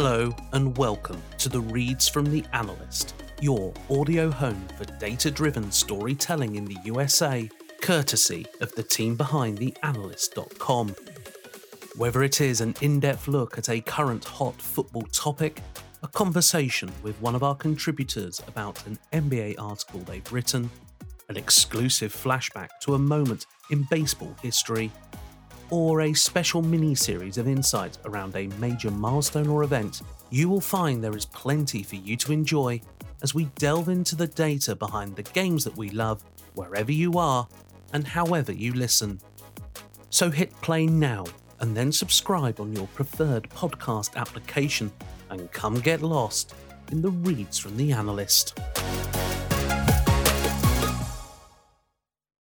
Hello, and welcome to the Reads from the Analyst, your audio home for data driven storytelling in the USA, courtesy of the team behind theanalyst.com. Whether it is an in depth look at a current hot football topic, a conversation with one of our contributors about an NBA article they've written, an exclusive flashback to a moment in baseball history, or a special mini series of insights around a major milestone or event, you will find there is plenty for you to enjoy as we delve into the data behind the games that we love wherever you are and however you listen. So hit play now and then subscribe on your preferred podcast application and come get lost in the reads from the analyst.